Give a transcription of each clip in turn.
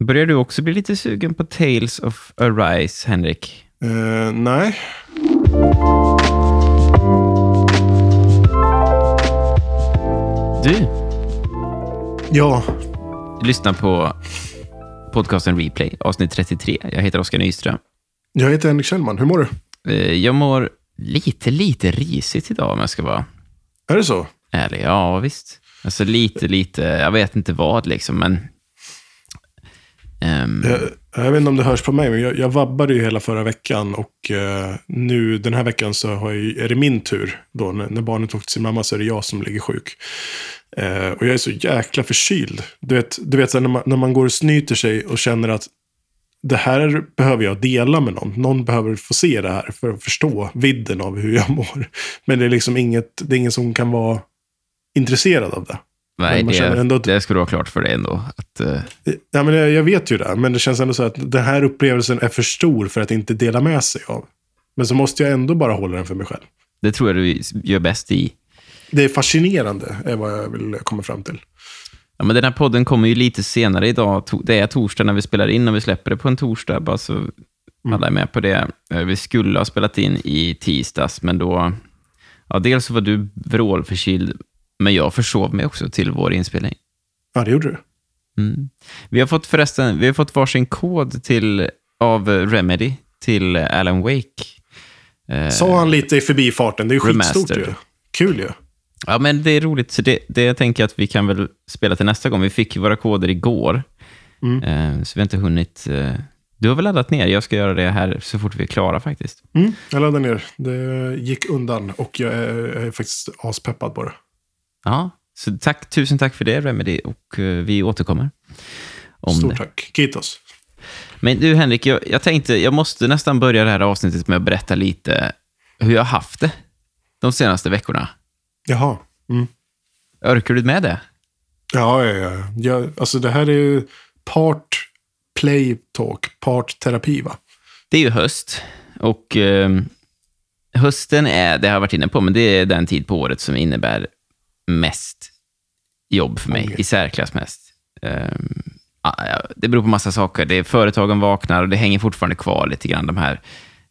Börjar du också bli lite sugen på Tales of Arise, Henrik? Eh, nej. Du Ja, lyssnar på podcasten Replay, avsnitt 33. Jag heter Oskar Nyström. jag heter Henrik Kjellman. Hur mår du? Eh, Jag mår lite, lite risigt idag om jag ska vara Är det så? ärlig. Ja, visst. Alltså lite, lite, jag vet inte vad liksom, men... Um... Jag, jag vet inte om det hörs på mig, men jag, jag vabbade ju hela förra veckan och eh, nu den här veckan så har jag, är det min tur. Då, när, när barnet åkte till sin mamma så är det jag som ligger sjuk. Eh, och jag är så jäkla förkyld. Du vet, du vet så här, när, man, när man går och snyter sig och känner att det här behöver jag dela med någon. Någon behöver få se det här för att förstå vidden av hur jag mår. Men det är liksom inget, det är ingen som kan vara intresserad av det nej, ändå det, att- det ska du ha klart för dig ändå. Att, eh, Ja, men jag, jag vet ju det, men det känns ändå så att den här upplevelsen är för stor för att inte dela med sig av. Men så måste jag ändå bara hålla den för mig själv. det tror jag du gör bäst i. Det är fascinerande, är vad jag vill komma fram till. Ja, men den här podden kommer ju lite senare idag. Det är torsdag när vi spelar in och vi släpper det på en torsdag, bara så alla är med på det. Eh, Vi skulle ha spelat in i tisdags, men då... Ja, dels var du vrålförkyld, men jag försov mig också till vår inspelning. Ja, det gjorde du. Mm. Vi har fått förresten, vi har fått varsin kod till, av Remedy till Alan Wake. Eh, Sa han lite i förbifarten, det är ju skitstort Remastered. ju. Kul ju. Ja, men det är roligt. Så det, det tänker jag att vi kan väl spela till nästa gång. Vi fick våra koder igår, Mm. eh, så vi har inte hunnit... Eh, du har väl laddat ner? Jag ska göra det här så fort vi är klara faktiskt. Mm, jag laddade ner. Det gick undan och jag är, jag är faktiskt aspeppad på det. Ja, så tack, tusen tack för det, Remedy, och eh, vi återkommer om Stort det. tack. Kitos. Men du, Henrik, jag, jag tänkte, jag måste nästan börja det här avsnittet med att berätta lite hur jag har haft det de senaste veckorna. Jaha. Mm. Orkar du med det? Ja, ja, ja. Jag, alltså det här är ju part play talk, part terapi va? Det är ju höst och eh, hösten är, det har jag varit inne på, men det är den tid på året som innebär mest jobb för mig, Okej. i särklass mest. Eh, ja, det beror på massa saker. Det är företagen vaknar och det hänger fortfarande kvar lite grann de här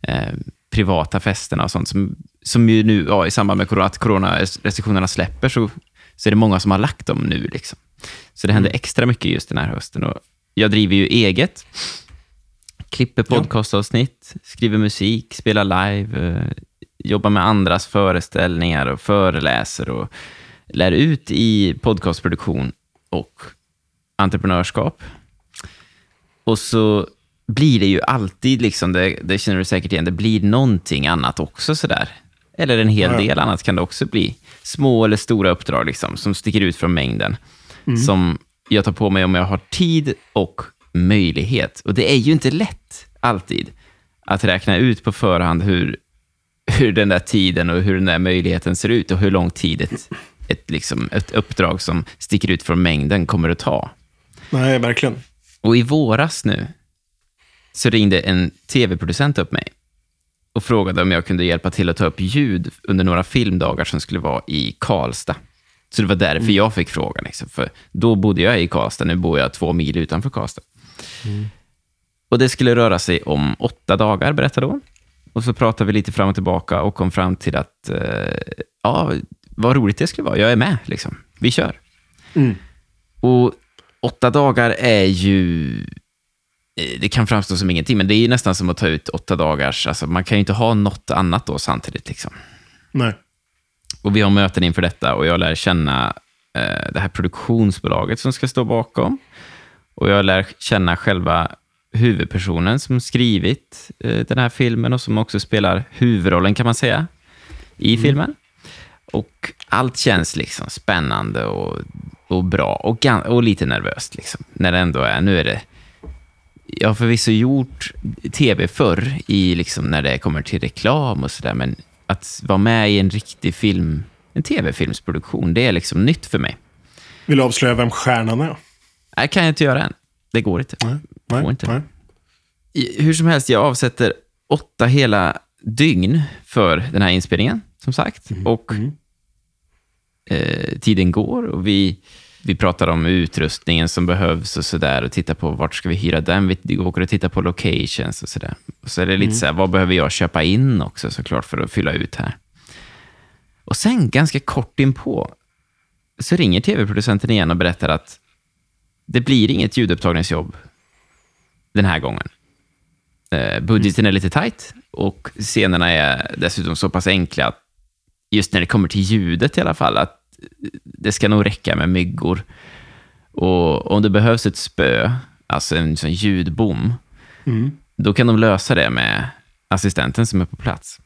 eh, privata festerna och sånt som, som ju nu, ja, i samband med corona- att coronarestriktionerna släpper så, så är det många som har lagt dem nu. Liksom. Så det händer extra mycket just den här hösten. Och jag driver ju eget klipper podcastavsnitt, skriver musik, spelar live, eh, jobbar med andras föreställningar och föreläser och lär ut i podcastproduktion och entreprenörskap. Och så blir det ju alltid, liksom, det, det känner du säkert igen, det blir någonting annat också sådär. Eller en hel Ja. del annat kan det också bli. Små eller stora uppdrag liksom, som sticker ut från mängden. Som jag tar på mig om jag har tid och möjlighet. Och det är ju inte lätt alltid att räkna ut på förhand hur, hur den där tiden och hur den där möjligheten ser ut och hur lång tid ett, ett, liksom, ett uppdrag som sticker ut från mängden kommer att ta. Nej, verkligen. Och i våras nu så ringde en tv-producent upp mig och frågade om jag kunde hjälpa till att ta upp ljud under några filmdagar som skulle vara i Karlstad. Så det var därför jag fick frågan. Liksom. För då bodde jag i Karlstad, nu bor jag två mil utanför Karlstad. Och det skulle röra sig om åtta dagar, berättade hon. Och så pratade vi lite fram och tillbaka och kom fram till att, eh, ja, vad roligt det skulle vara. Jag är med, liksom. Vi kör. Mm. Och åtta dagar är ju... eh, Det kan framstå som ingenting, men det är ju nästan som att ta ut åtta dagars... Alltså, man kan ju inte ha något annat då samtidigt. Liksom. Nej. Och vi har möten inför detta och jag lär känna eh, det här produktionsbolaget som ska stå bakom. Och jag lär känna själva huvudpersonen som skrivit eh, den här filmen och som också spelar huvudrollen kan man säga i filmen. Och allt känns liksom spännande och, och bra och, och lite nervöst. Liksom, när det ändå är, nu är det jag har förvisso gjort tv förr, i liksom när det kommer till reklam och sådär, men att vara med i en riktig film, en tv-filmsproduktion, det är liksom nytt för mig. Vill du avslöja vem stjärnan är? Det kan jag inte göra än. Det går inte. Nej. Nej. inte. Nej. Hur som helst, jag avsätter åtta hela dygn för den här inspelningen, som sagt. Och eh, tiden går och vi vi pratar om utrustningen som behövs och sådär och titta på vart ska vi hyra den. Vi åker och tittar på locations och sådär. Och så är det lite så här, vad behöver jag köpa in också såklart för att fylla ut här. Och sen ganska kort inpå så ringer tv-producenten igen och berättar att det blir inget ljudupptagningsjobb den här gången. Eh, budgeten är lite tight och scenerna är dessutom så pass enkla att just när det kommer till ljudet i alla fall, att det ska nog räcka med myggor. Och om det behövs ett spö, alltså en sån ljudbom, Mm. då kan de lösa det med assistenten som är på plats.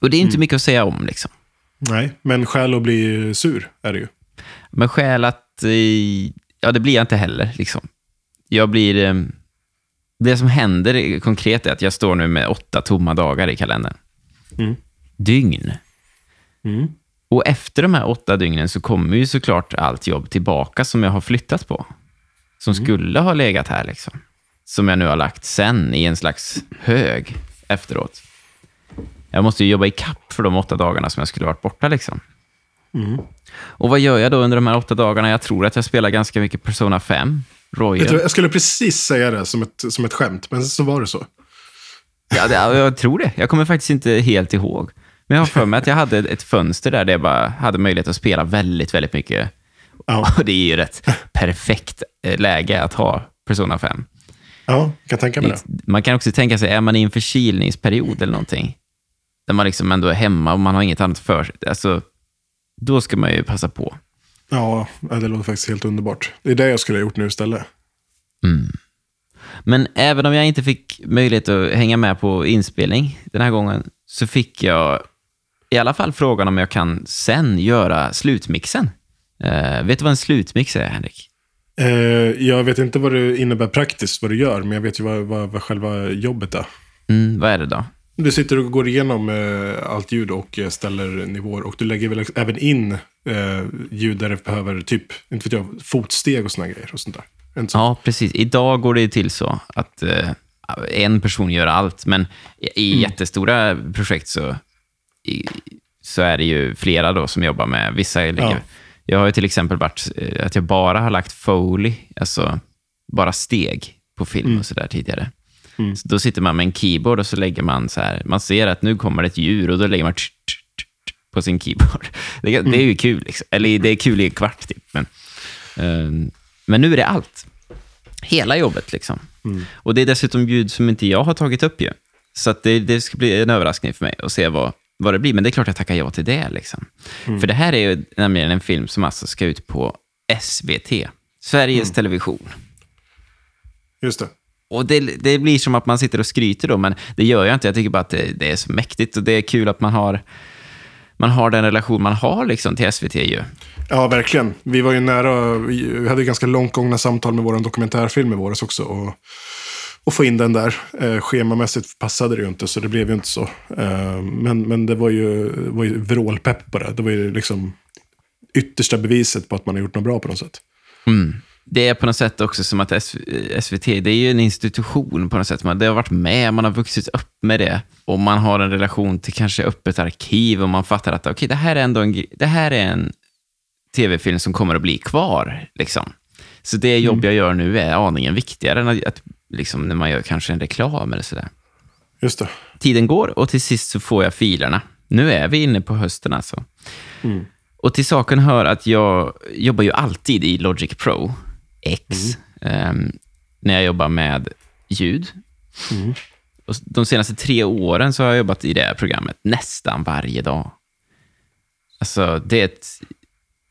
Och det är inte mycket att säga om. liksom. Nej, men skäl att bli sur är det ju. Men skäl att... eh, Ja, det blir jag inte heller. Liksom. Jag blir... eh, Det som händer konkret är att jag står nu med åtta tomma dagar i kalendern. Mm. Dygn. Mm. Och efter de här åtta dygnen så kommer ju såklart allt jobb tillbaka som jag har flyttat på. Som skulle ha legat här. liksom. Som jag nu har lagt sen i en slags hög efteråt. Jag måste ju jobba i kapp för de åtta dagarna som jag skulle varit borta. liksom. Mm. Och vad gör jag då under de här åtta dagarna? Jag tror att jag spelar ganska mycket Persona 5. Royal. Vet du, jag skulle precis säga det som ett, som ett skämt, men så var det så. Ja, det, ja, jag tror det. Jag kommer faktiskt inte helt ihåg. Men jag har för mig att jag hade ett fönster där, där jag bara hade möjlighet att spela väldigt, väldigt mycket. Ja, Och det är ju rätt perfekt eh, läge att ha Persona 5. ja jag kan tänka mig det. Man kan också tänka sig, är man i en förkylningsperiod eller någonting, där man liksom ändå är hemma och man har inget annat för sig, alltså, då ska man ju passa på. Ja, det låter faktiskt helt underbart. Det är det jag skulle ha gjort nu istället. Men även om jag inte fick möjlighet att hänga med på inspelning den här gången, så fick jag i alla fall frågan om jag kan sen göra slutmixen. Eh, vet du vad en slutmix är, Henrik? Eh, jag vet inte vad det innebär praktiskt, vad du gör, men jag vet ju vad, vad, vad själva jobbet är. Mm, vad är det då? Du sitter och går igenom eh, allt ljud och eh, ställer nivåer. Och du lägger väl även in eh, ljud där det behöver, typ, inte vet jag, fotsteg och såna grejer. Och sånt där. Så? Ja, precis. Idag går det till så att eh, en person gör allt, men i, i jättestora projekt så, så är det ju flera då som jobbar med vissa. ligger- Ja. Jag har ju till exempel varit eh, att jag bara har lagt Foley, alltså bara steg på film och sådär tidigare. Mm. Så då sitter man med en keyboard och så lägger man så här, man ser att nu kommer ett djur och då lägger man tsch, tsch, tsch, på sin keyboard. Det, det är ju kul, liksom. eller det är kul i en kvart typ. Men, eh, men nu är det allt. Hela jobbet liksom. Och det är dessutom ljud som inte jag har tagit upp ju. Så det, det ska bli en överraskning för mig att se vad, vad det blir. Men det är klart jag tackar ja till det. Liksom. För det här är ju nämligen en film som alltså ska ut på SVT, Sveriges Television. Just det. Och det, det blir som att man sitter och skryter då, men det gör jag inte. Jag tycker bara att det, det är så mäktigt och det är kul att man har, man har den relation man har liksom till SVT ju. Ja, verkligen. Vi var ju nära, vi hade ganska långt gångna samtal med vår dokumentärfilm i våras också. Och, och få in den där. Eh, schemamässigt passade det ju inte, så det blev ju inte så. Eh, men, men det var ju, var ju vrålpepp på det. Det var ju liksom yttersta beviset på att man har gjort något bra på något sätt. Det är på något sätt också som att SVT, det är ju en institution på något sätt. Man, det har varit med, man har vuxit upp med det. Och man har en relation till kanske öppet arkiv och man fattar att okej, det här är ändå en, det här är en tv-film som kommer att bli kvar. Liksom. Så det jobb jag gör nu är aningen viktigare än att liksom, när man gör kanske en reklam eller sådär. Just det. Tiden går och till sist så får jag filerna. Nu är vi inne på hösten alltså. Och till saken hör att jag jobbar ju alltid i Logic Pro X ehm, när jag jobbar med ljud. Och de senaste tre åren så har jag jobbat i det här programmet nästan varje dag. Alltså, det är ett...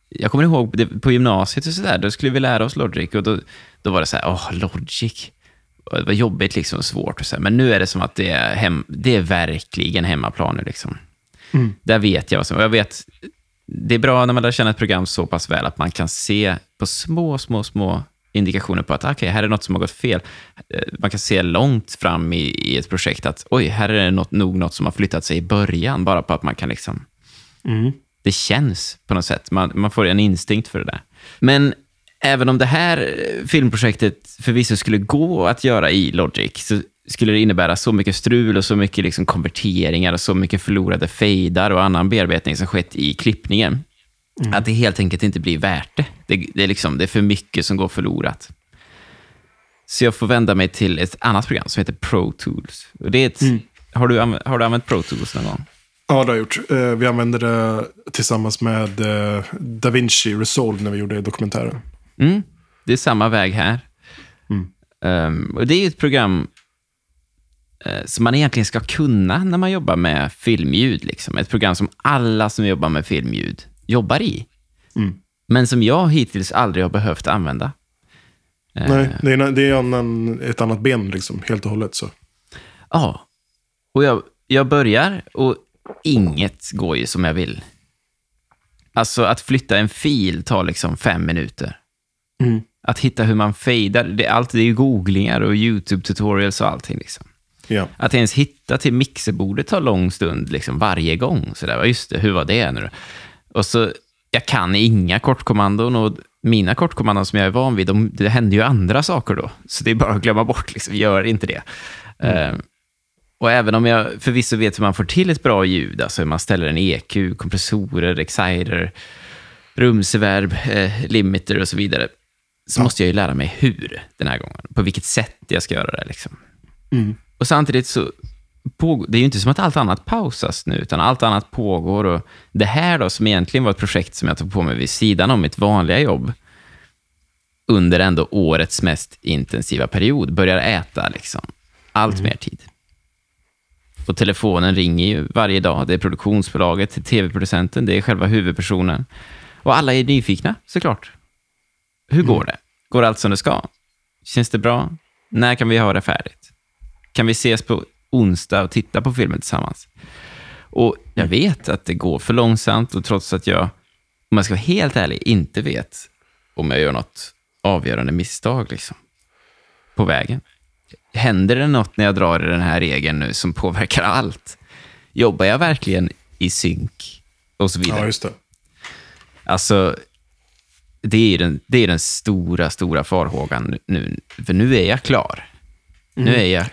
Jag kommer ihåg det, på gymnasiet och sådär, då skulle vi lära oss Logic och då, då var det så här, åh, Logic. Det var jobbigt liksom, svårt och så här. Men nu är det som att det är, hem, det är verkligen hemmaplan nu liksom. Där vet jag vad som... Jag vet, det är bra när man lär känna ett program så pass väl att man kan se på små, små, små indikationer på att okay, här är något som har gått fel. Eh, Man kan se långt fram i, i ett projekt att oj, här är det något, nog något som har flyttat sig i början, bara på att man kan liksom... Det känns på något sätt. Man, man får en instinkt för det där. Men även om det här eh, filmprojektet förvisso skulle gå att göra i Logic, så skulle det innebära så mycket strul och så mycket liksom konverteringar och så mycket förlorade fejdar och annan bearbetning som skett i klippningen. Mm. Att det helt enkelt inte blir värt det. Det, det, är liksom, det är för mycket som går förlorat. Så jag får vända mig till ett annat program som heter Pro Tools. Och det är ett, mm. har, du, har du använt Pro Tools någon gång? Ja, det har jag gjort. Eh, vi använde det tillsammans med eh, DaVinci Resolve när vi gjorde dokumentären. Mm. Det är samma väg här. Mm. Um, och det är ett program uh, som man egentligen ska kunna när man jobbar med filmljud. Liksom. Ett program som alla som jobbar med filmljud jobbar i. Mm. Men som jag hittills aldrig har behövt använda. Nej, det är, det är annan, ett annat ben liksom, helt och hållet. Så. Ja, och jag, jag börjar och inget går ju som jag vill. Alltså att flytta en fil tar liksom fem minuter. Mm. Att hitta hur man fejdar, det, allt det är googlingar och YouTube-tutorials och allting. Liksom. Ja. Att ens hitta till mixerbordet tar lång stund liksom, varje gång. Så där, just det, hur var det nu Och så, jag kan inga kortkommandon och mina kortkommandon som jag är van vid, de, det händer ju andra saker då. Så det är bara att glömma bort, liksom. gör inte det. Mm. Uh, och även om jag förvisso vet hur man får till ett bra ljud, alltså hur man ställer en EQ, kompressorer, exciter, rumsverb, eh, limiter och så vidare, så ja. måste jag ju lära mig hur den här gången. På vilket sätt jag ska göra det. Liksom. Mm. Och samtidigt så pågår, det är ju inte som att allt annat pausas nu, utan allt annat pågår. Och det här då, som egentligen var ett projekt som jag tog på mig vid sidan om mitt vanliga jobb, under ändå årets mest intensiva period, börjar äta liksom allt mm. mer tid. Och telefonen ringer ju varje dag. Det är produktionsbolaget, tv-producenten, det är själva huvudpersonen. Och alla är nyfikna, såklart. Hur går mm. det? Går allt som det ska? Känns det bra? När kan vi ha det färdigt? Kan vi ses på onsdag och titta på filmen tillsammans? Och jag vet att det går för långsamt och trots att jag, om jag ska vara helt ärlig, inte vet om jag gör något avgörande misstag liksom, på vägen. Händer det något när jag drar i den här regeln nu som påverkar allt? Jobbar jag verkligen i synk? Och så vidare. Ja, just det. Alltså, det är den, det är den stora, stora farhågan nu. För nu är jag klar. Mm. Nu är jag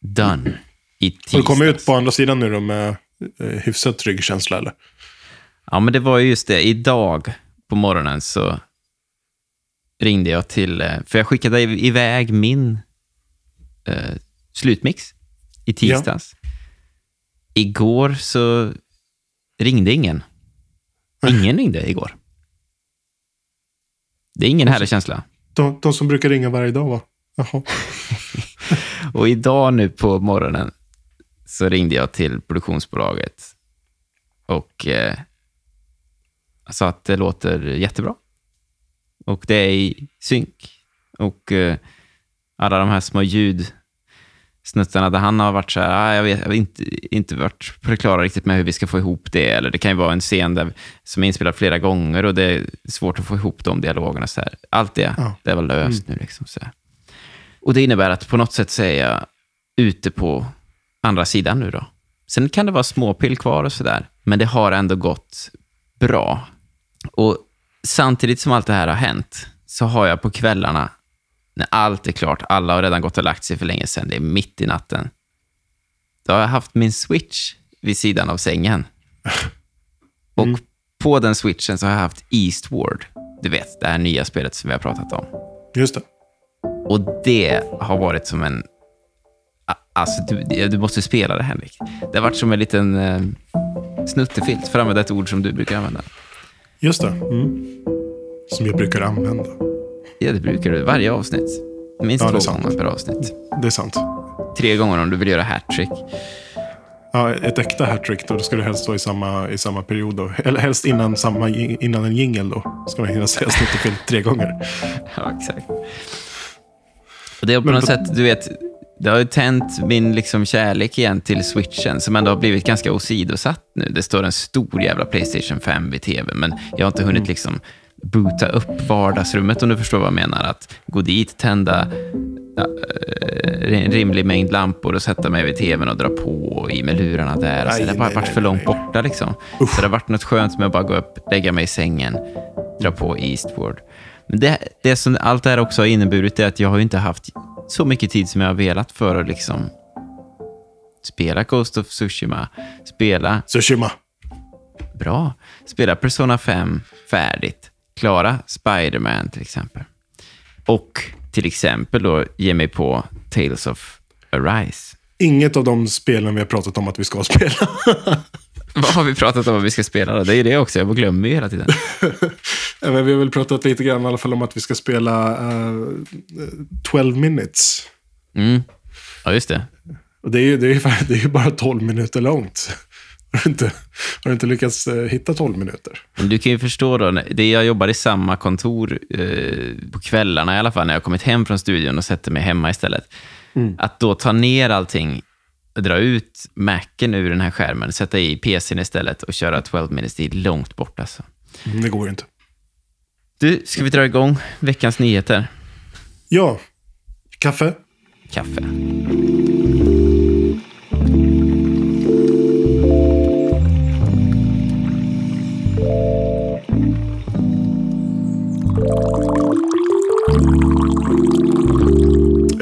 done i tisdags. Har du kommit ut på andra sidan nu då med eh, hyfsat trygg känsla, eller? Ja, men det var just det. Idag på morgonen så ringde jag till... Eh, för jag skickade iväg min eh, slutmix i tisdags. Ja. Igår så ringde ingen. Ingen ringde igår. Det är ingen härlig känsla. De, de som brukar ringa varje dag, va? Jaha. och idag nu på morgonen så ringde jag till produktionsbolaget och eh, sa att det låter jättebra. Och det är i synk. Och eh, alla de här små ljudsnuttarna där han har varit så här, ah, jag, vet, jag har inte, inte varit på det klara riktigt med hur vi ska få ihop det. Eller det kan ju vara en scen där, som är inspelad flera gånger och det är svårt att få ihop de dialogerna. Så här. Allt det, ja. det var löst mm. nu. Liksom, så här. Och det innebär att på något sätt så är jag ute på andra sidan nu då. Sen kan det vara småpill kvar och sådär, men det har ändå gått bra. Och samtidigt som allt det här har hänt, så har jag på kvällarna när allt är klart, alla har redan gått och lagt sig för länge sedan, det är mitt i natten. Då har jag haft min switch vid sidan av sängen. Och mm. på den switchen så har jag haft Eastward. Du vet, det här nya spelet som vi har pratat om. Just det. Och det har varit som en... Alltså, du, du måste spela det, Henrik. Det har varit som en liten eh, snuttefilt, för att använda ett ord som du brukar använda. Just det. Mm. Som jag brukar använda. Ja, det brukar du. Varje avsnitt. Minst ja, två gånger per avsnitt. Det är sant. Tre gånger om du vill göra hattrick. Ja, ett äkta hattrick då, då ska det helst vara i samma, i samma period. Då. Eller helst innan, samma, innan en jingel då. Ska man hinna säga snuttefilm tre gånger. Ja, exakt. Och det är på Men, något sätt, du vet, det har ju tänt min liksom kärlek igen till switchen som ändå har blivit ganska åsidosatt nu. Det står en stor jävla Playstation 5 vid tv, men jag har inte hunnit mm. liksom boota upp vardagsrummet om du förstår vad jag menar. Att gå dit, tända eh, en rimlig mängd lampor och sätta mig vid tvn och dra på i med lurarna där. Nej, det har bara varit för långt borta liksom. Uff. Så det har varit något skönt med att bara gå upp, lägga mig i sängen, dra på Eastward. Men det, det som allt det här också har inneburit är att jag har inte haft så mycket tid som jag har velat för att liksom spela Ghost of Tsushima, spela... Tsushima. Bra. Spela Persona 5 färdigt. Klara Spider-Man till exempel. Och till exempel då ge mig på Tales of Arise. Inget av de spelen vi har pratat om att vi ska spela. Vad har vi pratat om att vi ska spela då? Det är ju det också, jag glömmer ju hela tiden. Vi har väl pratat lite grann i alla fall om att vi ska spela uh, 12 minutes. Mm. Ja, just det. Och det är ju det är, det är bara 12 minuter långt. Har du inte, har du inte lyckats eh, hitta 12 minuter? Men du kan ju förstå då, det jag jobbar i samma kontor eh, på kvällarna i alla fall, när jag kommit hem från studion och sätter mig hemma istället. Att då ta ner allting, dra ut Macen ur den här skärmen, sätta i PCn istället och köra 12 minutes, det är långt bort alltså. Mm, Det går inte. Du, ska vi dra igång veckans nyheter? Ja, kaffe. Kaffe.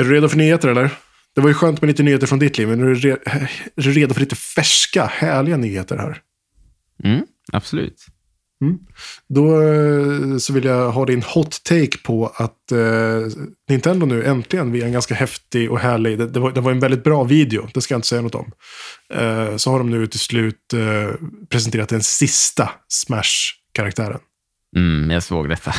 Är du redo för nyheter eller? Det var ju skönt med lite nyheter från ditt liv, men är du, re- är du redo för lite färska, härliga nyheter här? Mm, absolut. Då eh, så vill jag ha din hot take på att eh, Nintendo nu äntligen via en ganska häftig och härlig, det, det, var, det var en väldigt bra video, det ska jag inte säga något om. Eh, så har de nu till slut eh, presenterat den sista Smash-karaktären. Mm, jag såg detta.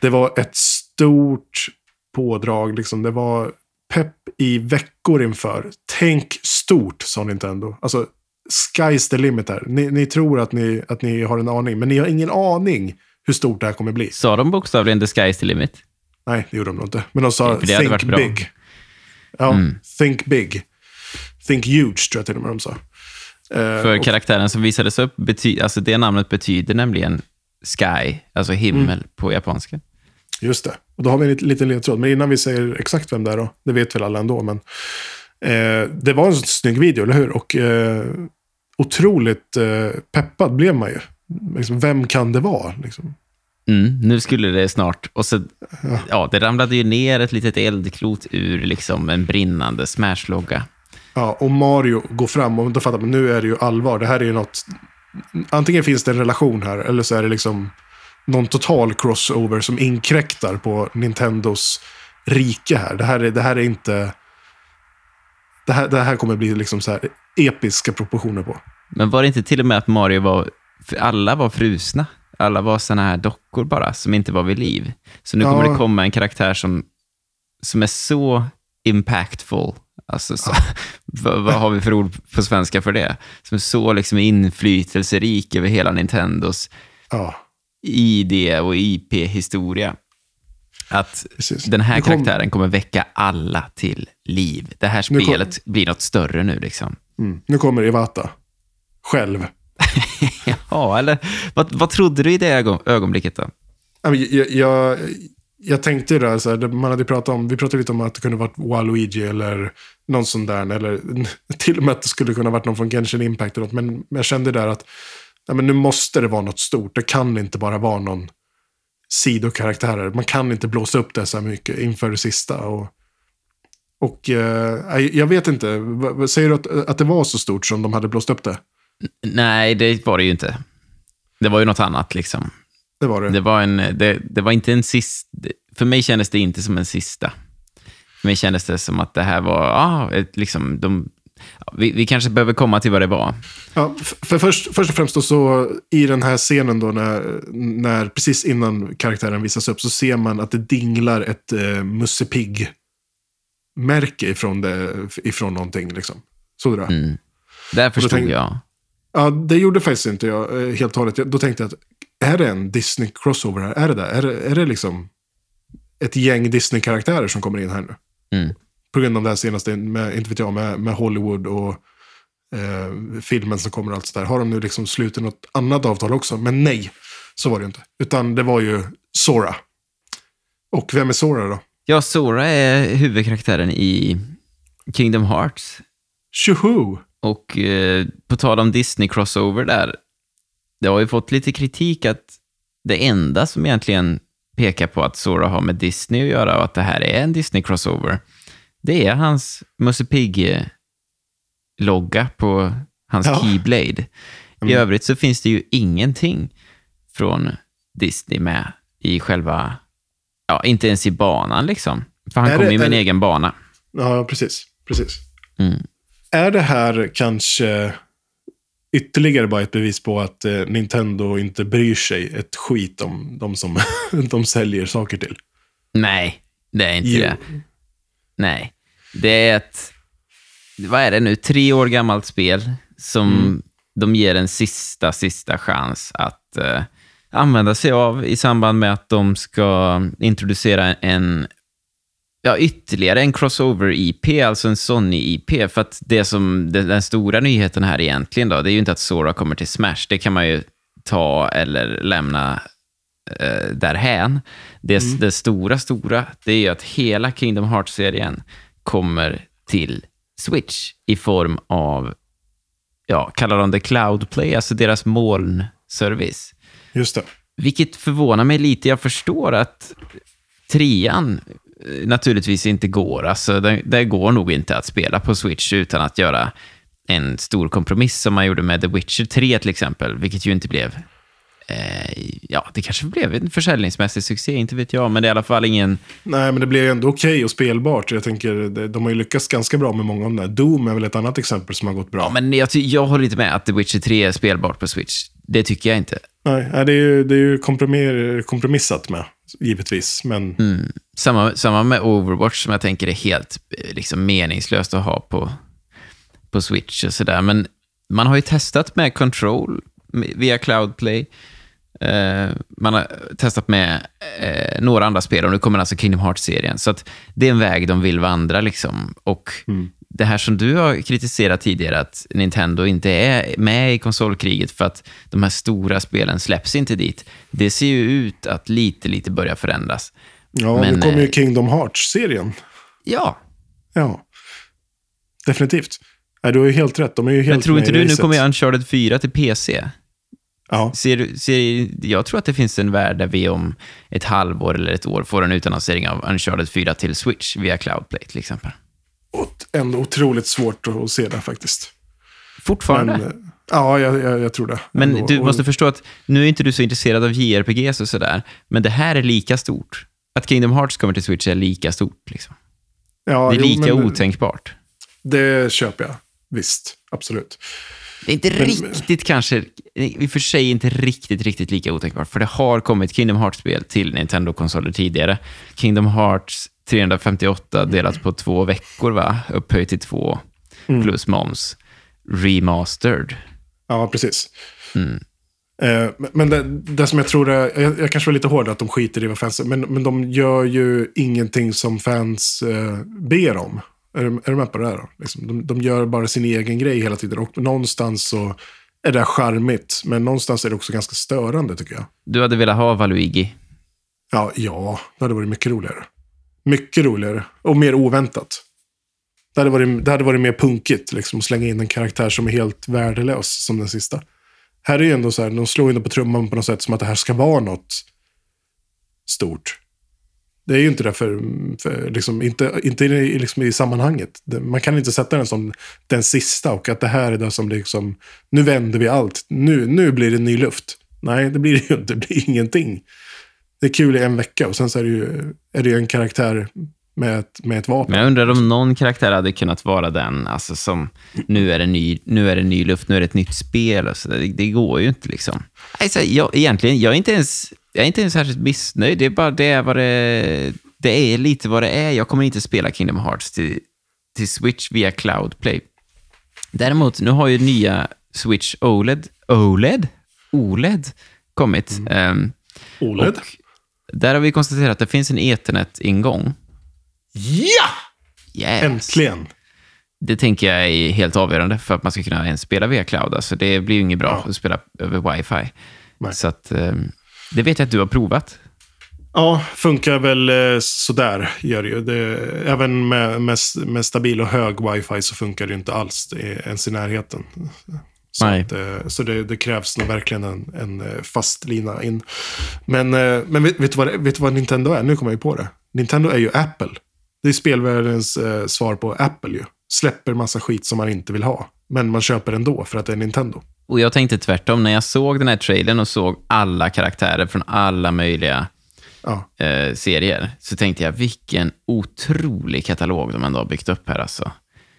Det var ett stort pådrag, liksom. det var pepp i veckor inför. Tänk stort, sa Nintendo. Alltså, sky's the limit här. Ni, ni tror att ni, att ni har en aning, men ni har ingen aning hur stort det här kommer bli. Sa de bokstavligen the sky's the limit? Nej, det gjorde de nog inte. Men de sa hade think big. Ja, think big. Think huge, tror jag till och med de sa. Eh, För och- karaktären som visades upp, bety- alltså det namnet betyder nämligen sky, alltså himmel Mm. på japanska. Just det. Och då har vi en liten, ledtråd. Men innan vi säger exakt vem det är då, det vet väl alla ändå, men eh, det var en snygg video, eller hur? Och eh, otroligt eh, peppad blev man ju. Liksom, vem kan det vara? Liksom? Mm, nu skulle det snart... Och så, ja. det ramlade ju ner ett litet eldklot ur liksom en brinnande Smash-logga. Ja, och Mario går fram och då fattar man, nu är det ju allvar. Det här är ju något, antingen finns det en relation här, eller så är det liksom någon total crossover som inkräktar på Nintendos rike här. Det här är, det här är inte... Det här, det här kommer bli liksom så här episka proportioner på. Men var det inte till och med att Mario var... Alla var frusna. Alla var såna här dockor bara, som inte var vid liv. Så nu kommer Ja. det komma en karaktär som, som är så impactful. Alltså, så, vad, vad har vi för ord på svenska för det? Som är så liksom inflytelserik över hela Nintendos Ja, ID och IP-historia. Att precis. den här Det kom- karaktären kommer väcka alla till liv. Det här Nu kom- spelet blir något större nu liksom. Mm. Nu kommer Iwata. Själv. Ja, eller vad, vad trodde du i det ögon, ögonblicket då? Jag, jag, jag tänkte ju där, så här, det- man hade pratat om, vi pratade lite om att det kunde varit Waluigi eller någon sån där, eller till och med att det skulle kunna varit någon från Genshin Impact eller något, men jag kände där att ja, men nu måste det vara något stort, det kan inte bara vara någon sidokaraktärer, man kan inte blåsa upp det så här mycket inför det sista. Och, och eh, jag vet inte, säger du att, att det var så stort som de hade blåst upp det? Nej, det var det ju inte. Det var ju något annat liksom. Det var det. Det var, en, det, det var inte en sista... För mig kändes det inte som en sista. För mig kändes det som att det här var... Ah, ett, liksom, de, vi, vi kanske behöver komma till vad det var. Ja, för först, först och främst så i den här scenen då när, när precis innan karaktären visas upp så ser man att det dinglar ett eh, Musse Pigg-märke ifrån, det, ifrån någonting liksom. Såg du det? Mm. Där förstod tänk- jag. Ja, det gjorde faktiskt inte jag eh, helt och hållet. Då tänkte jag att är det en Disney-crossover här? Är det det? Är är det liksom ett gäng Disney-karaktärer som kommer in här nu? Mm. På grund av det här senaste, med, inte vet jag, med, med Hollywood och eh, filmen som kommer och allt sådär. Har de nu liksom slutit något annat avtal också? Men nej, så var det ju inte. Utan det var ju Sora. Och vem är Sora då? Ja, Sora är huvudkaraktären i Kingdom Hearts. Tjoho! Och eh, på tal om Disney-crossover där, det har ju fått lite kritik att det enda som egentligen pekar på att Sora har med Disney att göra och att det här är en Disney-crossover, det är hans Musse Pigg-logga på hans Ja. Keyblade. I övrigt så finns det ju ingenting från Disney med i själva, ja, inte ens i banan liksom. För han kommer ju med en det- egen bana. Ja, precis. precis. Mm. Är det här kanske ytterligare bara ett bevis på att eh, Nintendo inte bryr sig ett skit om de som de säljer saker till? Nej, det är inte Jo. det. Nej. Det är ett, vad är det nu, tre år gammalt spel som Mm. de ger en sista, sista chans att eh, använda sig av i samband med att de ska introducera en Ja, ytterligare en crossover-IP, alltså en Sony-IP. För att det som, den, stora nyheten här egentligen då, det är ju inte att Sora kommer till Smash. Det kan man ju ta eller lämna eh, därhän. Det, det stora, stora, det är ju att hela Kingdom Hearts-serien kommer till Switch i form av, ja, kallar de det Cloud Play, alltså deras molnservice. Just det. Vilket förvånar mig lite. Jag förstår att trean eh, naturligtvis inte går. Alltså, det, det går nog inte att spela på Switch utan att göra en stor kompromiss som man gjorde med The Witcher 3 till exempel, vilket ju inte blev... Eh, ja, det kanske blev en försäljningsmässig succé, inte vet jag, men det är i alla fall ingen... Nej, men det blir ändå okej och spelbart. Jag tänker, de har ju lyckats ganska bra med många av de där. Doom är väl ett annat exempel som har gått bra. Ja, men jag, jag håller inte med att The Witcher 3 är spelbart på Switch. Det tycker jag inte. Nej, det är ju, det är ju kompromiss, kompromissat med, givetvis. Men Mm. Samma, samma med Overwatch som jag tänker är helt eh, liksom, meningslöst att ha på, på Switch och sådär. Men man har ju testat med Control via Cloudplay. Eh, man har testat med eh, några andra spel och nu kommer alltså Kingdom Hearts-serien. Så att det är en väg de vill vandra. Liksom. Och det här som du har kritiserat tidigare, att Nintendo inte är med i konsolkriget för att de här stora spelen släpps inte dit. Det ser ju ut att lite, lite börja förändras. ja, Men, nu kommer ju eh, Kingdom Hearts-serien. Ja, Ja, definitivt. Nej, du har ju helt rätt. De är ju helt men tror inte du, nu kommer ju Uncharted 4 till PC. Ja, Ser, ser, jag tror att det finns en värld där vi om ett halvår eller ett år får en utannonsering av Uncharted 4 till Switch via Cloudplay till exempel. ändå otroligt svårt att se det faktiskt. Fortfarande. Men, Men, eh, ja, jag, jag, jag tror det. Ändå. du måste förstå att nu är inte du så intresserad av JRPGs och sådär, men det här är lika stort. Att Kingdom Hearts kommer till Switch är lika stort. Liksom. ja, Det är jo, lika men otänkbart. Det köper jag. Visst, absolut. Det är inte Men- riktigt kanske, i och för sig inte riktigt, riktigt lika otänkbart, för det har kommit Kingdom Hearts-spel till Nintendo-konsoler tidigare. Kingdom Hearts 358 delat på två veckor, va? Upphöjt till två, Mm. plus moms. Remastered. Ja, precis. Mm. Eh, men- det, det som jag tror är, jag, jag kanske var lite hård att de skiter i vad fans, men, men de gör ju ingenting som fans eh, ber om. Är, är du med på det här då? Liksom, de, de gör bara sin egen grej hela tiden och någonstans så är det charmigt, men någonstans är det också ganska störande tycker jag. Du hade velat ha Valuigi. Ja, ja, det hade varit mycket roligare. Mycket roligare och mer oväntat. Det hade varit, det hade varit mer punkigt, liksom, att slänga in en karaktär som är helt värdelös som den sista. Här är ju ändå så här, de slår in på trumman på något sätt som att det här ska vara något stort. Det är ju inte det för, för liksom, inte, inte i, liksom i sammanhanget. Man kan inte sätta den som den sista och att det här är det som liksom, nu vänder vi allt. Nu, nu blir det ny luft. Nej, det blir det ju inte. Det blir ingenting. Det är kul i en vecka och sen så är det ju, är det ju en karaktär med ett, med ett vapen. Men jag undrar om någon karaktär hade kunnat vara den, alltså som nu är det ny, nu är det ny luft, nu är det ett nytt spel och så där. det, det går ju inte liksom. Alltså, jag, egentligen, jag är inte ens, jag är inte ens särskilt missnöjd. Det är bara det är vad det, det är lite vad det är. Jag kommer inte spela Kingdom Hearts till, till Switch via Cloudplay. Däremot, nu har ju nya Switch OLED, OLED? OLED kommit. Ehm, OLED? där har vi konstaterat att det finns en Ethernet-ingång. Ja! Yes. Äntligen! Det tänker jag är helt avgörande för att man ska kunna ens spela via cloud. Alltså det blir ju inget bra Ja. att spela över wifi. Nej. Så att, ehm, det vet jag att du har provat. Ja, funkar väl eh, sådär gör ju. Det, även med, med, med stabil och hög wifi så funkar det inte alls ens i närheten. Så, Nej. att, eh, så det, det krävs nog verkligen en, en eh, fast lina in. Men, men vet, vet, du vad, vet du vad Nintendo är? Nu kommer jag ju på det. Nintendo är ju Apple. Det är spelvärldens eh, svar på Apple ju. Släpper massa skit som man inte vill ha. Men man köper ändå för att det är Nintendo. Och jag tänkte tvärtom, när jag såg den här trailern och såg alla karaktärer från alla möjliga Ja. eh, serier, så tänkte jag vilken otrolig katalog de ändå har byggt upp här alltså.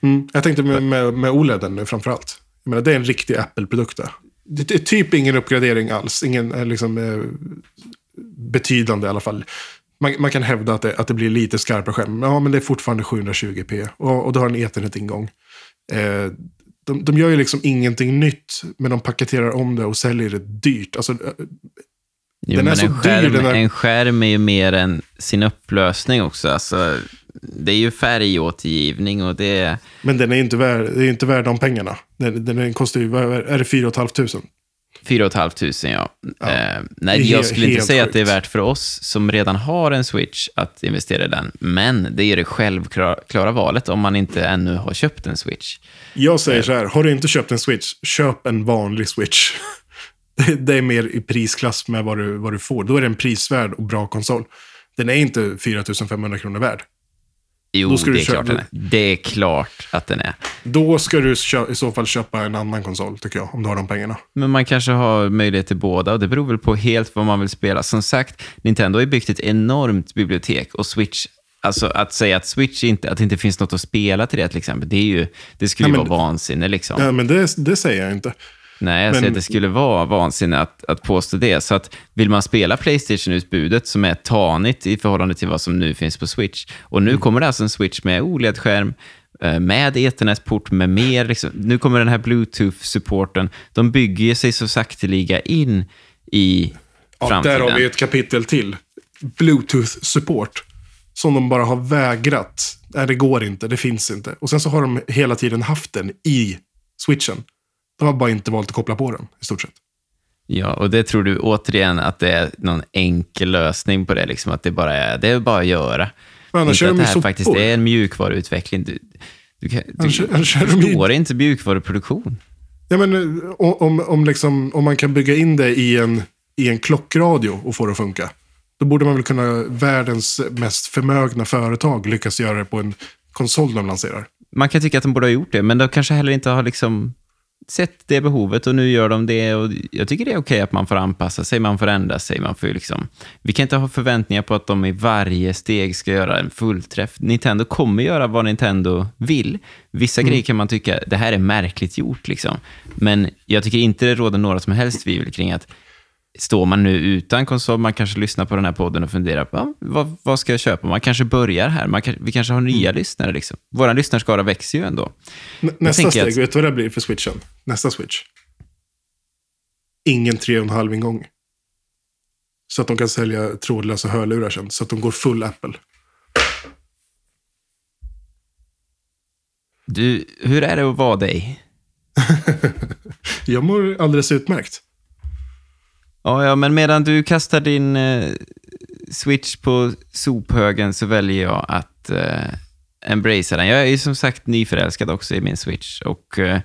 Mm. Jag tänkte med, med, med OLEDen nu framför allt. Jag menar, det är en riktig Apple-produkt. Det är typ ingen uppgradering alls. Ingen eh, liksom, eh, betydande i alla fall. Man, man kan hävda att det, att det blir lite skarpare skärm. Ja, men det är fortfarande 720p. Och, och du har en ethernet-ingång. Eh, de, de gör ju liksom ingenting nytt, men de paketerar om det och säljer det dyrt. Alltså, eh, Jo, Den är så en, dyr, skärm, den här- en skärm är ju mer än sin upplösning också. Alltså, det är ju färgåtergivning och det är... men den är inte värd, är inte värd de pengarna. Den, den kostar ju, är det 4 500? 4 500 ja. Ja. Eh, nej, jag skulle inte säga att det är sjukt. värt för oss som redan har en Switch att investera i den. Men det är det självklara valet om man inte ännu har köpt en Switch. Jag säger så här, har du inte köpt en Switch, köp en vanlig Switch. Det- Det är mer i prisklass med vad du, vad du får. Då är det en prisvärd och bra konsol. Den är inte 4 500 kronor värd. Jo, Då ska det du är klart köpa- den är. Det är klart att den är. Då ska du kö- i så fall köpa en annan konsol, tycker jag, om du har de pengarna. Men man kanske har möjlighet till båda och det beror väl på helt vad man vill spela. Som sagt, Nintendo har ju byggt ett enormt bibliotek och Switch, alltså att säga att Switch inte, att det inte finns något att spela till det till exempel, det, är ju, det skulle Nej, ju men- vara vansinne liksom. Ja, men det, det säger jag inte. Nej, jag säger Men- att det skulle vara vansinne att, att påstå det. Så att vill man spela Playstation-utbudet som är tanigt i förhållande till vad som nu finns på Switch. Och Mm. nu kommer det alltså en Switch med OLED-skärm, eh, med Ethernet-port, med mer. Liksom, nu kommer den här Bluetooth-supporten. De bygger sig så sakteliga in i Ja, framtiden. där har vi ett kapitel till. Bluetooth-support. Som de bara har vägrat. Nej, det går inte, det finns inte. Och sen så har de hela tiden haft den i switchen. De har bara inte valt att koppla på den, i stort sett. Ja, och det tror du återigen att det är någon enkel lösning på det, liksom att det bara är, det är bara att göra. Men annars inte att de det här faktiskt är en mjukvaruutveckling. Du, du, kan, du Annars- annars kör de förstår inte mjukvaruproduktion. Ja, men eh, om, om, liksom, om man kan bygga in det i en, i en klockradio och få det att funka. Då borde man väl kunna, världens mest förmögna företag lyckas göra det på en konsol de lanserar. Man kan tycka att de borde ha gjort det, men de kanske heller inte har liksom sett det behovet och nu gör de det. Och jag tycker det är okej att man får anpassa sig, man får ändra sig. Man får liksom, vi kan inte ha förväntningar på att de i varje steg ska göra en fullträff. Nintendo kommer göra vad Nintendo vill. Vissa Mm. grejer kan man tycka, det här är märkligt gjort. Liksom. Men jag tycker inte det råder några som helst tvivel kring att Står man nu utan konsol, man kanske lyssnar på den här podden och funderar på ja, vad, vad ska jag köpa? Man kanske börjar här, man kan, vi kanske har nya lyssnare. Liksom. Vår lyssnarskara växer ju ändå. N- nästa steg, att- vet du vad det blir för switchen? Nästa switch. Ingen 3,5 ingång. Så att de kan sälja trådlösa hörlurar sen. Så att de går full Apple. Du, hur är det att vara dig? Jag mår alldeles utmärkt. Ja, ja, men medan du kastar din eh, switch på sophögen så väljer jag att eh, embracea den. Jag är ju som sagt nyförälskad också i min switch och eh,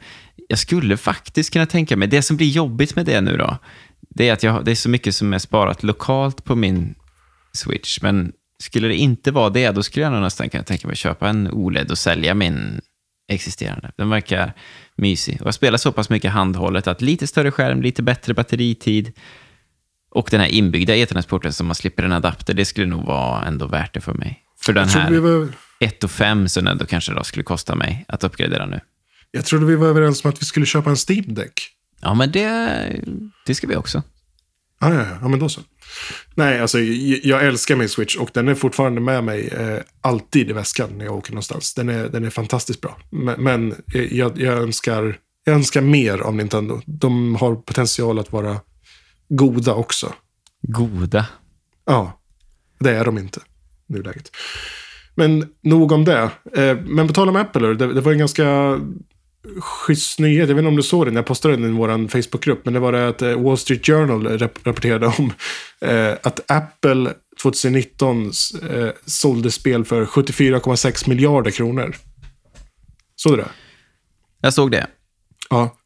jag skulle faktiskt kunna tänka mig, det som blir jobbigt med det nu då, det är att jag, det är så mycket som är sparat lokalt på min switch, men skulle det inte vara det, då skulle jag nog nästan kunna tänka mig att köpa en OLED och sälja min existerande. Den verkar mysig. Och jag spelar så pass mycket handhållet att lite större skärm, lite bättre batteritid och den här inbyggda ethernet-porten som man slipper en adapter, det skulle nog vara ändå värt det för mig. För den här var, 1 och 5 som ändå kanske då skulle kosta mig att uppgradera nu. jag trodde vi var överens om att vi skulle köpa en Steam Deck. Ja, men det, det ska vi också. Ah, ja, ja, men då så. Nej, alltså jag, jag älskar min Switch och den är fortfarande med mig eh, alltid i väskan när jag åker någonstans. Den är, den är fantastiskt bra. Men, men eh, jag, jag, önskar, jag önskar mer av Nintendo. De har potential att vara goda också. Goda. Ja, det är de inte i nuläget. Men nog om det. Eh, men på tal om Apple, det, var en ganska schysst nyhet. Jag vet inte om du såg den, jag postade den i vår Facebookgrupp. Men det var det att eh, Wall Street Journal rap- rapporterade om eh, att Apple 2019 eh, sålde spel för 74,6 miljarder kronor. Såg du det? Jag såg det. Ja.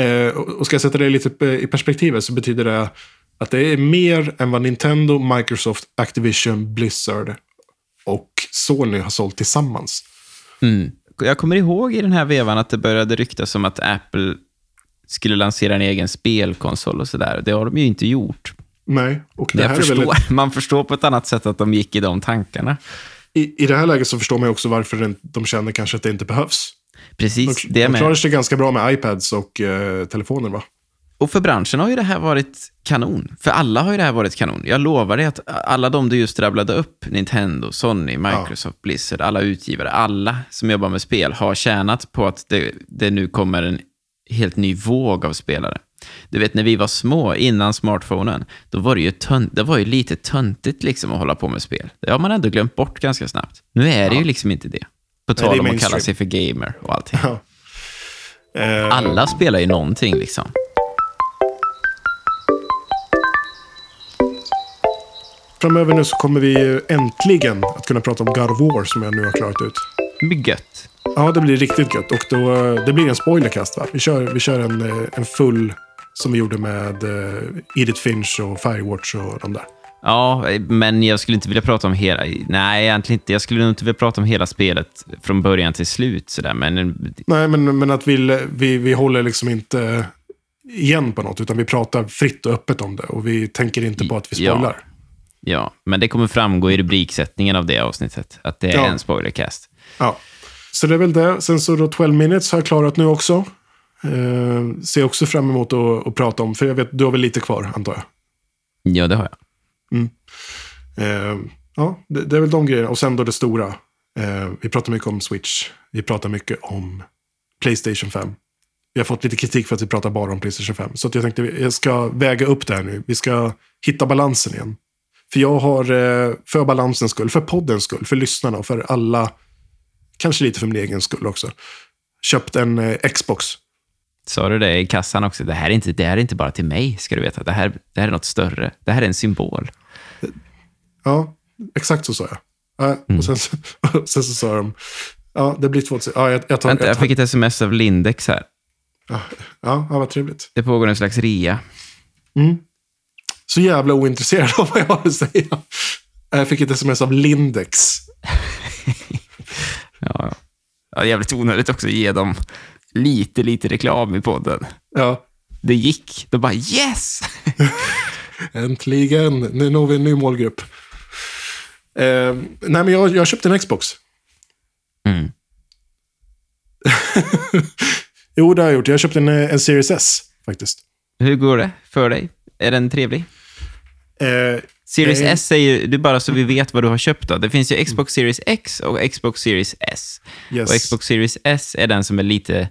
Eh, och ska jag sätta det lite i perspektivet så betyder det att det är mer än vad Nintendo, Microsoft, Activision, Blizzard och Sony har sålt tillsammans. Mm. Jag kommer ihåg i den här vevan att det började ryktas om att Apple skulle lansera en egen spelkonsol och sådär. Det har de ju inte gjort. Nej, och det här är förstår, väl ett, Man förstår på ett annat sätt att de gick i de tankarna. i, I det här läget så förstår man också varför de känner kanske att det inte behövs. Precis, De, det de klarar med. sig ganska bra med iPads och eh, telefoner va? Och för branschen har ju det här varit kanon. För alla har ju det här varit kanon. Jag lovar dig att alla de du just rabblade upp, Nintendo, Sony, Microsoft, Blizzard, alla utgivare, alla som jobbar med spel har tjänat på att det, det nu kommer en helt ny våg av spelare. Du vet, när vi var små, innan smartphonen, då var det ju, tönt, det var ju lite töntigt liksom att hålla på med spel. Det har man ändå glömt bort ganska snabbt. Nu är det ju liksom inte det. På tal om att kalla sig för gamer och allting. Ja. Eh, Alla spelar ju någonting liksom. Framöver nu så kommer vi äntligen att kunna prata om God of War som jag nu har klarat ut. Det blir gött. Ja, det blir riktigt gött. Och då, eh, det blir en spoilercast va? Vi kör, vi kör en, eh, en full som vi gjorde med Edith Finch och Firewatch och de där. Ja, men jag skulle inte vilja prata om hela... Nej, egentligen inte. Jag skulle nog inte vilja prata om hela spelet från början till slut. Sådär. Men Nej, men, men att vi, vi, vi håller liksom inte igen på något, utan vi pratar fritt och öppet om det. Och vi tänker inte på att vi Ja. spoilar. ja, men det kommer framgå i rubriksättningen av det avsnittet. Att det är Ja. en spoilercast. Ja. Så det är väl det. Sen så då 12 minutes har jag klarat nu också. Eh, ser också fram emot att, att prata om, för jag vet, du har väl lite kvar, antar jag. Ja, det har jag. Mm. Eh, ja, det, det är väl de grejerna. Och sen då det stora. Eh, vi pratar mycket om Switch. Vi pratar mycket om Playstation 5. Vi har fått lite kritik för att vi pratar bara om Playstation 5. Så att jag tänkte jag ska väga upp det här nu. Vi ska hitta balansen igen. För jag har, eh, för balansens skull, för poddens skull, för lyssnarna och för alla, kanske lite för min egen skull också, köpt en eh, Xbox. Sa du det i kassan också? Det här är inte, det här är inte bara till mig, ska du veta. Det här, det här är något större. Det här är en symbol. Ja, exakt så sa jag. Ja, och sen, så- sen så sa de, ja, det blir 2000. Ja, jag, jag tar, Vänta, jag jag tar, fick ett sms av Lindex här. ja, ja, vad trevligt. Det pågår en slags rea. Så jävla ointresserad av vad jag har att säga. Jag fick ett sms av Lindex. Ja, ja. ja, jävligt onödigt också att ge dem lite, lite reklam i podden. Ja, Det gick. De bara yes! äntligen. Nu når vi en ny målgrupp. Eh, nej, men jag, jag köpte en Xbox. Mm. Jo, det har jag gjort. Jag köpte en, eh, en Series S, faktiskt. Hur går det för dig? Är den trevlig? Eh, Series Nej. S säger du bara så vi vet vad du har köpt då. Det finns ju Xbox Series X och Xbox Series S. yes. Och Xbox Series S är den som är lite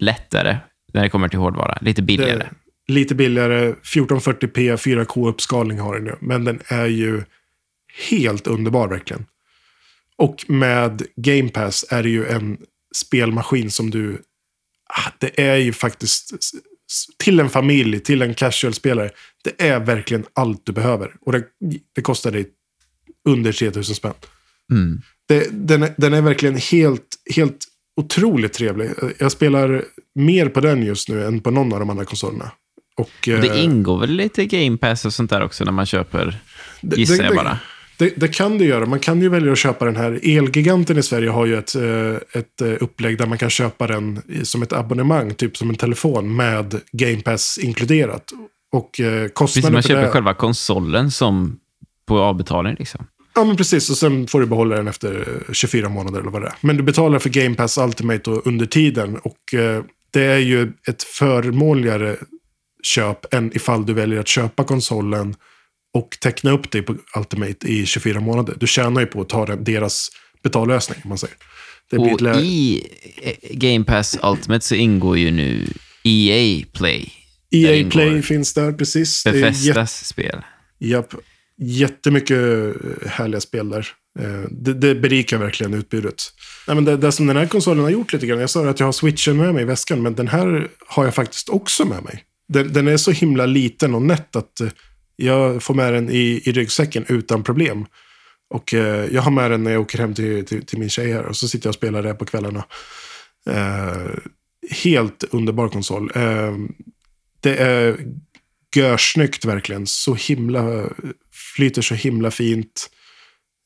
lättare när det kommer till hårdvara. Lite billigare. Det, lite billigare, 1440p, 4K-uppskalning har den nu. Men den är ju helt underbar verkligen. Och med Game Pass är det ju en spelmaskin som du... Ah, det är ju faktiskt... Till en familj, till en casual-spelare. Det är verkligen allt du behöver. Och det, det kostar dig under 3000 spänn. Mm. Det, den, är, den är verkligen helt, helt otroligt trevlig. Jag spelar mer på den just nu än på någon av de andra konsolerna. Och, Och det eh, ingår väl lite Game Pass och sånt där också när man köper, gissar det- jag det- bara. Det, det kan du göra. Man kan ju välja att köpa den här. Elgiganten i Sverige har ju ett, eh, ett eh, upplägg där man kan köpa den som ett abonnemang, typ som en telefon med Game Pass inkluderat. Och eh, kostnaden man köper det... själva konsolen som på avbetalning. Liksom. Ja, men precis. Och sen får du behålla den efter eh, 24 månader eller vad det är. Men du betalar för Game Pass Ultimate under tiden. Och det är ju ett förmånligare köp än ifall du väljer att köpa konsolen och teckna upp dig på Ultimate i 24 månader. Du tjänar ju på att ta deras betallösning, om man säger. Och lä- i eh, Game Pass Ultimate så ingår ju nu EA Play. EA Play finns där, precis. Jätte- Bethesdas spel. Japp. Jättemycket eh, härliga spel där. Eh, Det, det berikar verkligen utbudet. Nej, men det, det som den här konsolen har gjort lite grann, jag sa att jag har switchen med mig i väskan, men den här har jag faktiskt också med mig. Den, den är så himla liten och nätt att jag får med den i, i ryggsäcken utan problem. Och eh, jag har med den när jag åker hem till, till, till min tjej här och så sitter jag och spelar det på kvällarna. Eh, helt underbar konsol. Eh, det är görsnyggt verkligen. Så himla, flyter så himla fint.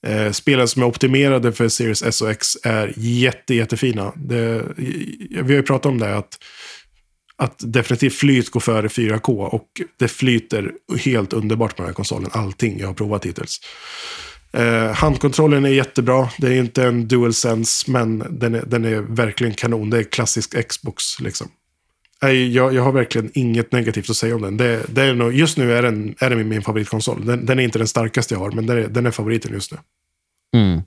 Eh, spelen som är optimerade för Series S och X är jätte, jättefina. Det, vi har ju pratat om det, att att definitivt flyt går före 4K och det flyter helt underbart på den här konsolen. Allting jag har provat hittills. Eh, handkontrollen är jättebra. Det är inte en DualSense, men den är, den är verkligen kanon. Det är klassisk Xbox liksom. Nej, jag, jag har verkligen inget negativt att säga om den. Det, det är nog, just nu är den, är den min favoritkonsol. Den, den är inte den starkaste jag har, men den är, den är favoriten just nu. Mm.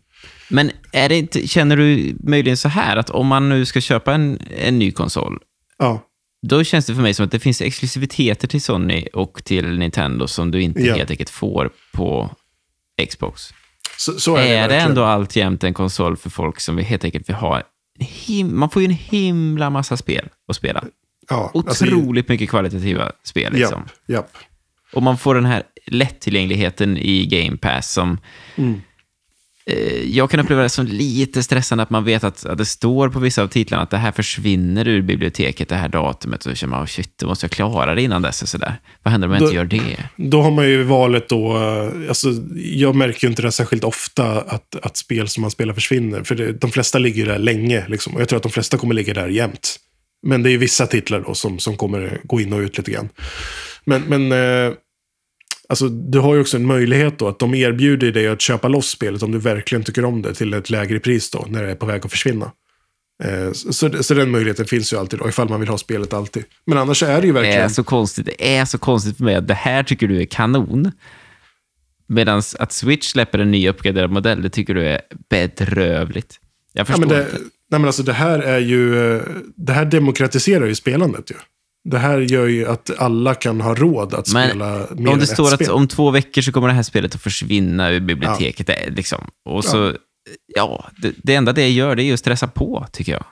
Men är det inte, känner du möjligen så här att om man nu ska köpa en, en ny konsol, Ja, då känns det för mig som att det finns exklusiviteter till Sony och till Nintendo som du inte Ja. helt enkelt får på Xbox. så, så är, är det verkligen. ändå alltjämt en konsol för folk som vi helt enkelt vill ha man får ju en himla massa spel att spela. Ja, alltså, Otroligt mycket kvalitativa spel. Liksom. Japp, japp. Och man får den här lättillgängligheten i Game Pass som Mm. Eh, jag kan uppleva det som lite stressande att man vet att, att det står på vissa av titlarna att det här försvinner ur biblioteket det här datumet. Och så känner man, oh, shit, då måste jag klara det innan dess. Och så där. Vad händer om jag Då- inte gör det? Då har man ju valet då, eh, alltså, jag märker ju inte det särskilt ofta att, att spel som man spelar försvinner. För det, de flesta ligger där länge, liksom, och jag tror att de flesta kommer ligga där jämt. Men det är ju vissa titlar då som, som kommer gå in och ut lite grann. Men, men eh, alltså, du har ju också en möjlighet då att de erbjuder dig att köpa loss spelet om du verkligen tycker om det till ett lägre pris då, när det är på väg att försvinna. Eh, så, så den möjligheten finns ju alltid då, ifall man vill ha spelet alltid. Men annars är det ju Det verkligen... är så konstigt. Det är så konstigt för mig att det här tycker du är kanon. Medan att Switch släpper en ny uppgraderad modell, det tycker du är bedrövligt. Jag Ja, förstår men det, inte. nej, men alltså det här är ju... eh, Det här demokratiserar ju spelandet ju. Det här gör ju att alla kan ha råd att Men spela mer Om det står att spel. om två veckor så kommer det här spelet att försvinna ur biblioteket. Det är Liksom. Och så, ja, det, det enda det gör det är ju att stressa på, tycker jag.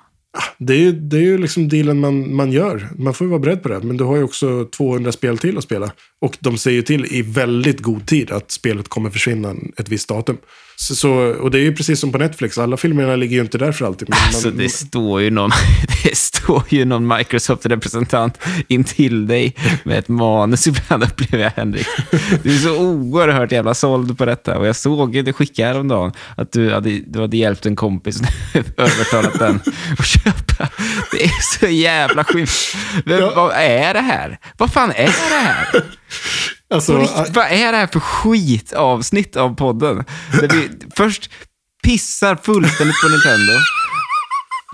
Det är ju, det är ju liksom dealen man, man gör. Man får ju vara beredd på det. Men du har ju också 200 spel till att spela. Och de säger ju till i väldigt god tid att spelet kommer försvinna ett visst datum. Så, så, och det är ju precis som på Netflix. Alla filmerna ligger ju inte där för alltid. Men Alltså, man, det står ju någon, det står ju någon Microsoft-representant intill dig med ett manus ibland, upplever jag, Henrik. Du är så oerhört jävla såld på detta. Och jag såg ju, det skickade häromdagen, att du hade, du hade hjälpt en kompis, övertalat den köpa. Det är så jävla. Men Ja. Vad är det här? Vad fan är det här? alltså, riktigt, vad är det här för skitavsnitt av podden? Där vi först pissar fullständigt på Nintendo,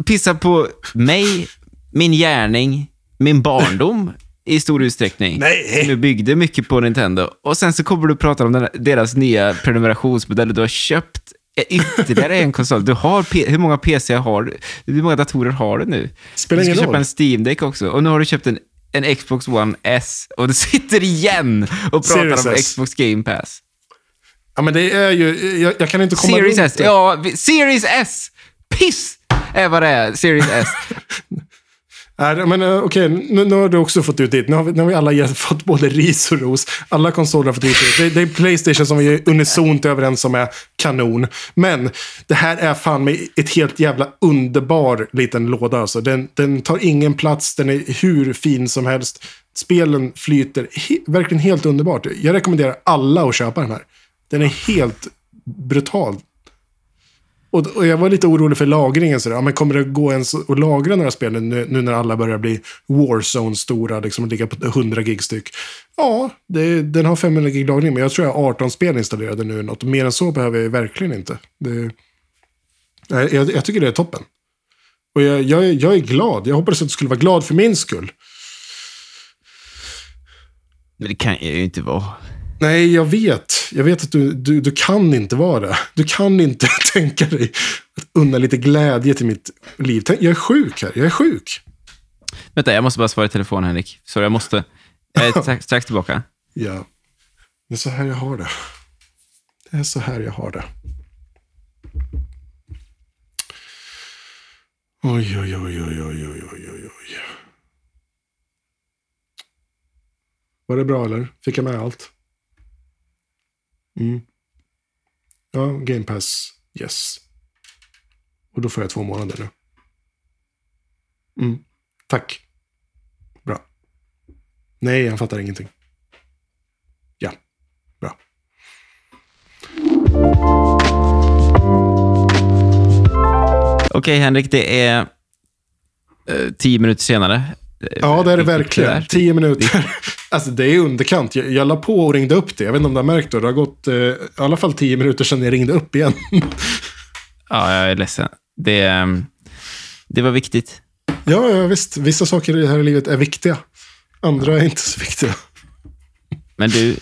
pissar på mig, min gärning, min barndom i stor utsträckning. Nej. Jag byggde mycket på Nintendo. Och sen så kommer du och pratar om deras nya prenumerationsmodell. Du har köpt ytterligare en konsol. Du har, P- hur många PC har du? Hur många datorer har du nu? Spelar du ska ingen köpa roll. en Steam Deck också. Och nu har du köpt en, en Xbox One S. Och du sitter igen och pratar Series om S. Xbox Game Pass. ja, men det är ju... Jag, jag kan inte komma Series runt S. det. Ja, Series S! Piss är vad det är. Series S. Men eh, okej, nu, nu har du också fått ut ditt. Nu har vi, nu har vi alla fått både ris och ros. Alla konsoler har fått ut ros. Det, det är Playstation som vi är unisont överens om är kanon. Men det här är fan med ett helt jävla underbar liten låda. Alltså. Den, den tar ingen plats, den är hur fin som helst. Spelen flyter he, verkligen helt underbart. Jag rekommenderar alla att köpa den här. Den är helt brutal. Och, och jag var lite orolig för lagringen. Så där. Ja, men kommer det gå ens att lagra några spel nu, nu när alla börjar bli Warzone-stora, liksom ligga på 100 gig styck? Ja, det, den har 500 gig lagring, men jag tror jag har 18 spel installerade nu. Något. Mer än så behöver jag verkligen inte. Det, jag, jag, jag tycker det är toppen. Och jag, jag, jag är glad. Jag hoppades att du skulle vara glad för min skull. Men det kan jag ju inte vara. Nej, jag vet. Jag vet att du, du, du kan inte vara det. Du kan inte tänka dig att unna lite glädje till mitt liv. Jag är sjuk här. Jag är sjuk. Vänta, jag måste bara svara i telefon, Henrik. Sorry, jag måste. Jag är strax, strax tillbaka. Ja. Det är så här jag har det. Det är så här jag har det. Oj, oj, oj, oj, oj, oj, oj, oj. Var det bra eller? Fick jag med allt? Mm. Ja, Game Pass. Yes. Och då får jag två månader nu. Mm. Tack. Bra. Nej, han fattar ingenting. Ja, bra. Okej, Henrik, det är eh, tio minuter senare. Ja, det är det verkligen. Tio minuter. Alltså det är underkant. Jag, jag la på och ringde upp det. Jag vet inte om du har märkt det. Det har gått eh, i alla fall tio minuter sedan jag ringde upp igen. Ja, jag är ledsen. Det, ehm, det var viktigt. ja, ja, visst. Vissa saker i det här livet är viktiga. Andra är inte så viktiga. Men du,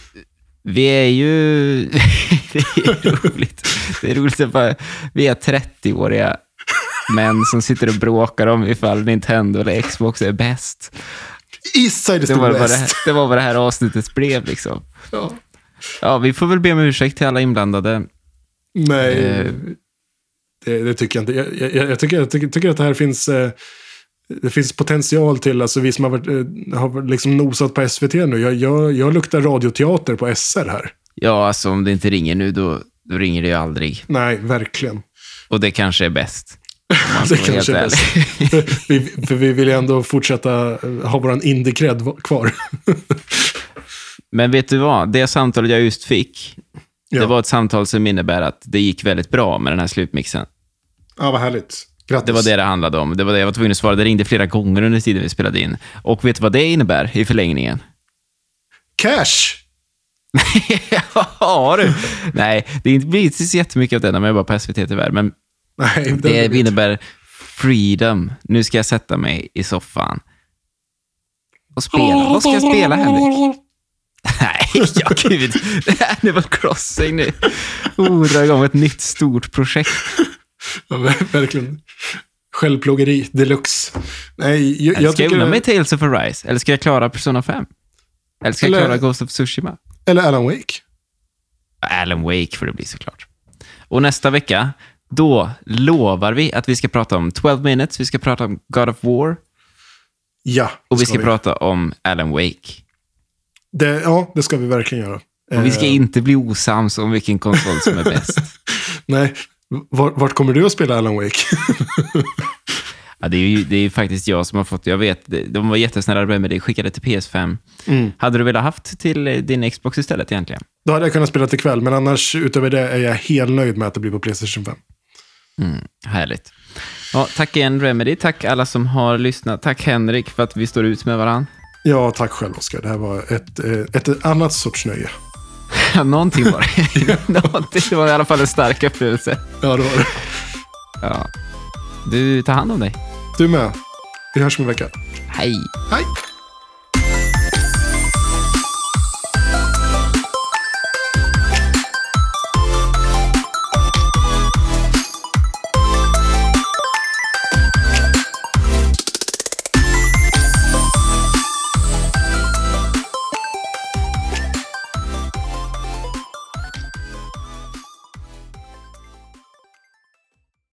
vi är ju... det är roligt. Det är roligt att bara... Vi är 30-åriga män som sitter och bråkar om ifall Nintendo eller Xbox är bäst. Is Det var, vad det, här, det var vad det här avsnittet blev liksom. Ja. Ja, vi får väl be om ursäkt till alla inblandade. Nej, Eh. det, det tycker jag inte. Jag, jag, jag, tycker, jag tycker, tycker att det här finns... Eh, det finns potential till, alltså vi som har, varit, eh, har liksom nosat på SVT nu. Jag, jag, jag luktar radioteater på SR här. Ja, alltså om det inte ringer nu, då, då ringer det ju aldrig. Nej, verkligen. Och det kanske är bäst. Det kanske är bäst. vi, för vi vill ju ändå fortsätta eh, ha våran indie-cred kvar. Men vet du vad? Det samtalet jag just fick, Ja. det var ett samtal som innebär att det gick väldigt bra med den här slutmixen. Ja, vad härligt. Grattis. Det var det det handlade om. Det var det jag var tvungen att svara. Det ringde flera gånger under tiden vi spelade in. Och vet du vad det innebär i förlängningen? Cash! ja, du. Nej, det blir inte så jättemycket av det när man jobbar på SVT tyvärr, men Nej, det, det innebär freedom. Nu ska jag sätta mig i soffan och spela. Vad ska jag spela, Henrik? Nej, ja gud. Det är Animal Crossing nu. Oh, dra igång ett nytt stort projekt. Ja, ver- verkligen. Självplågeri deluxe. Nej, jag, Eller jag ska jag unna mig Tales of Arise? Eller ska jag klara Persona 5? Eller ska jag Eller- klara Ghost of Tsushima? Eller Alan Wake. Alan Wake får det bli såklart. Och nästa vecka, då lovar vi att vi ska prata om 12 minutes, vi ska prata om God of War Ja, och vi ska prata om Alan Wake. Det, ja, det ska vi verkligen göra. Och vi ska Eh, inte bli osams om vilken konsol som är bäst. Nej, vart, vart kommer du att spela Alan Wake? Ja, det, är ju, det är faktiskt jag som har fått, jag vet, de var jättesnälla med det, skickade till PS5. Mm. Hade du velat haft till eh, din Xbox istället egentligen? Då hade jag kunnat spela till kväll, men annars utöver det är jag helt nöjd med att det blir på Playstation 5. Mm, härligt. Ja, tack igen Remedy, tack alla som har lyssnat. Tack Henrik för att vi står ut med varandra. Ja, tack själv Oskar. Det här var ett, eh, ett annat sorts nöje. Ja, någonting var det. Någonting, det var i alla fall en stark upplevelse. Ja, det var det. Ja. Du, tar hand om dig. Du med. Vi hörs om en vecka. Hej. Hej!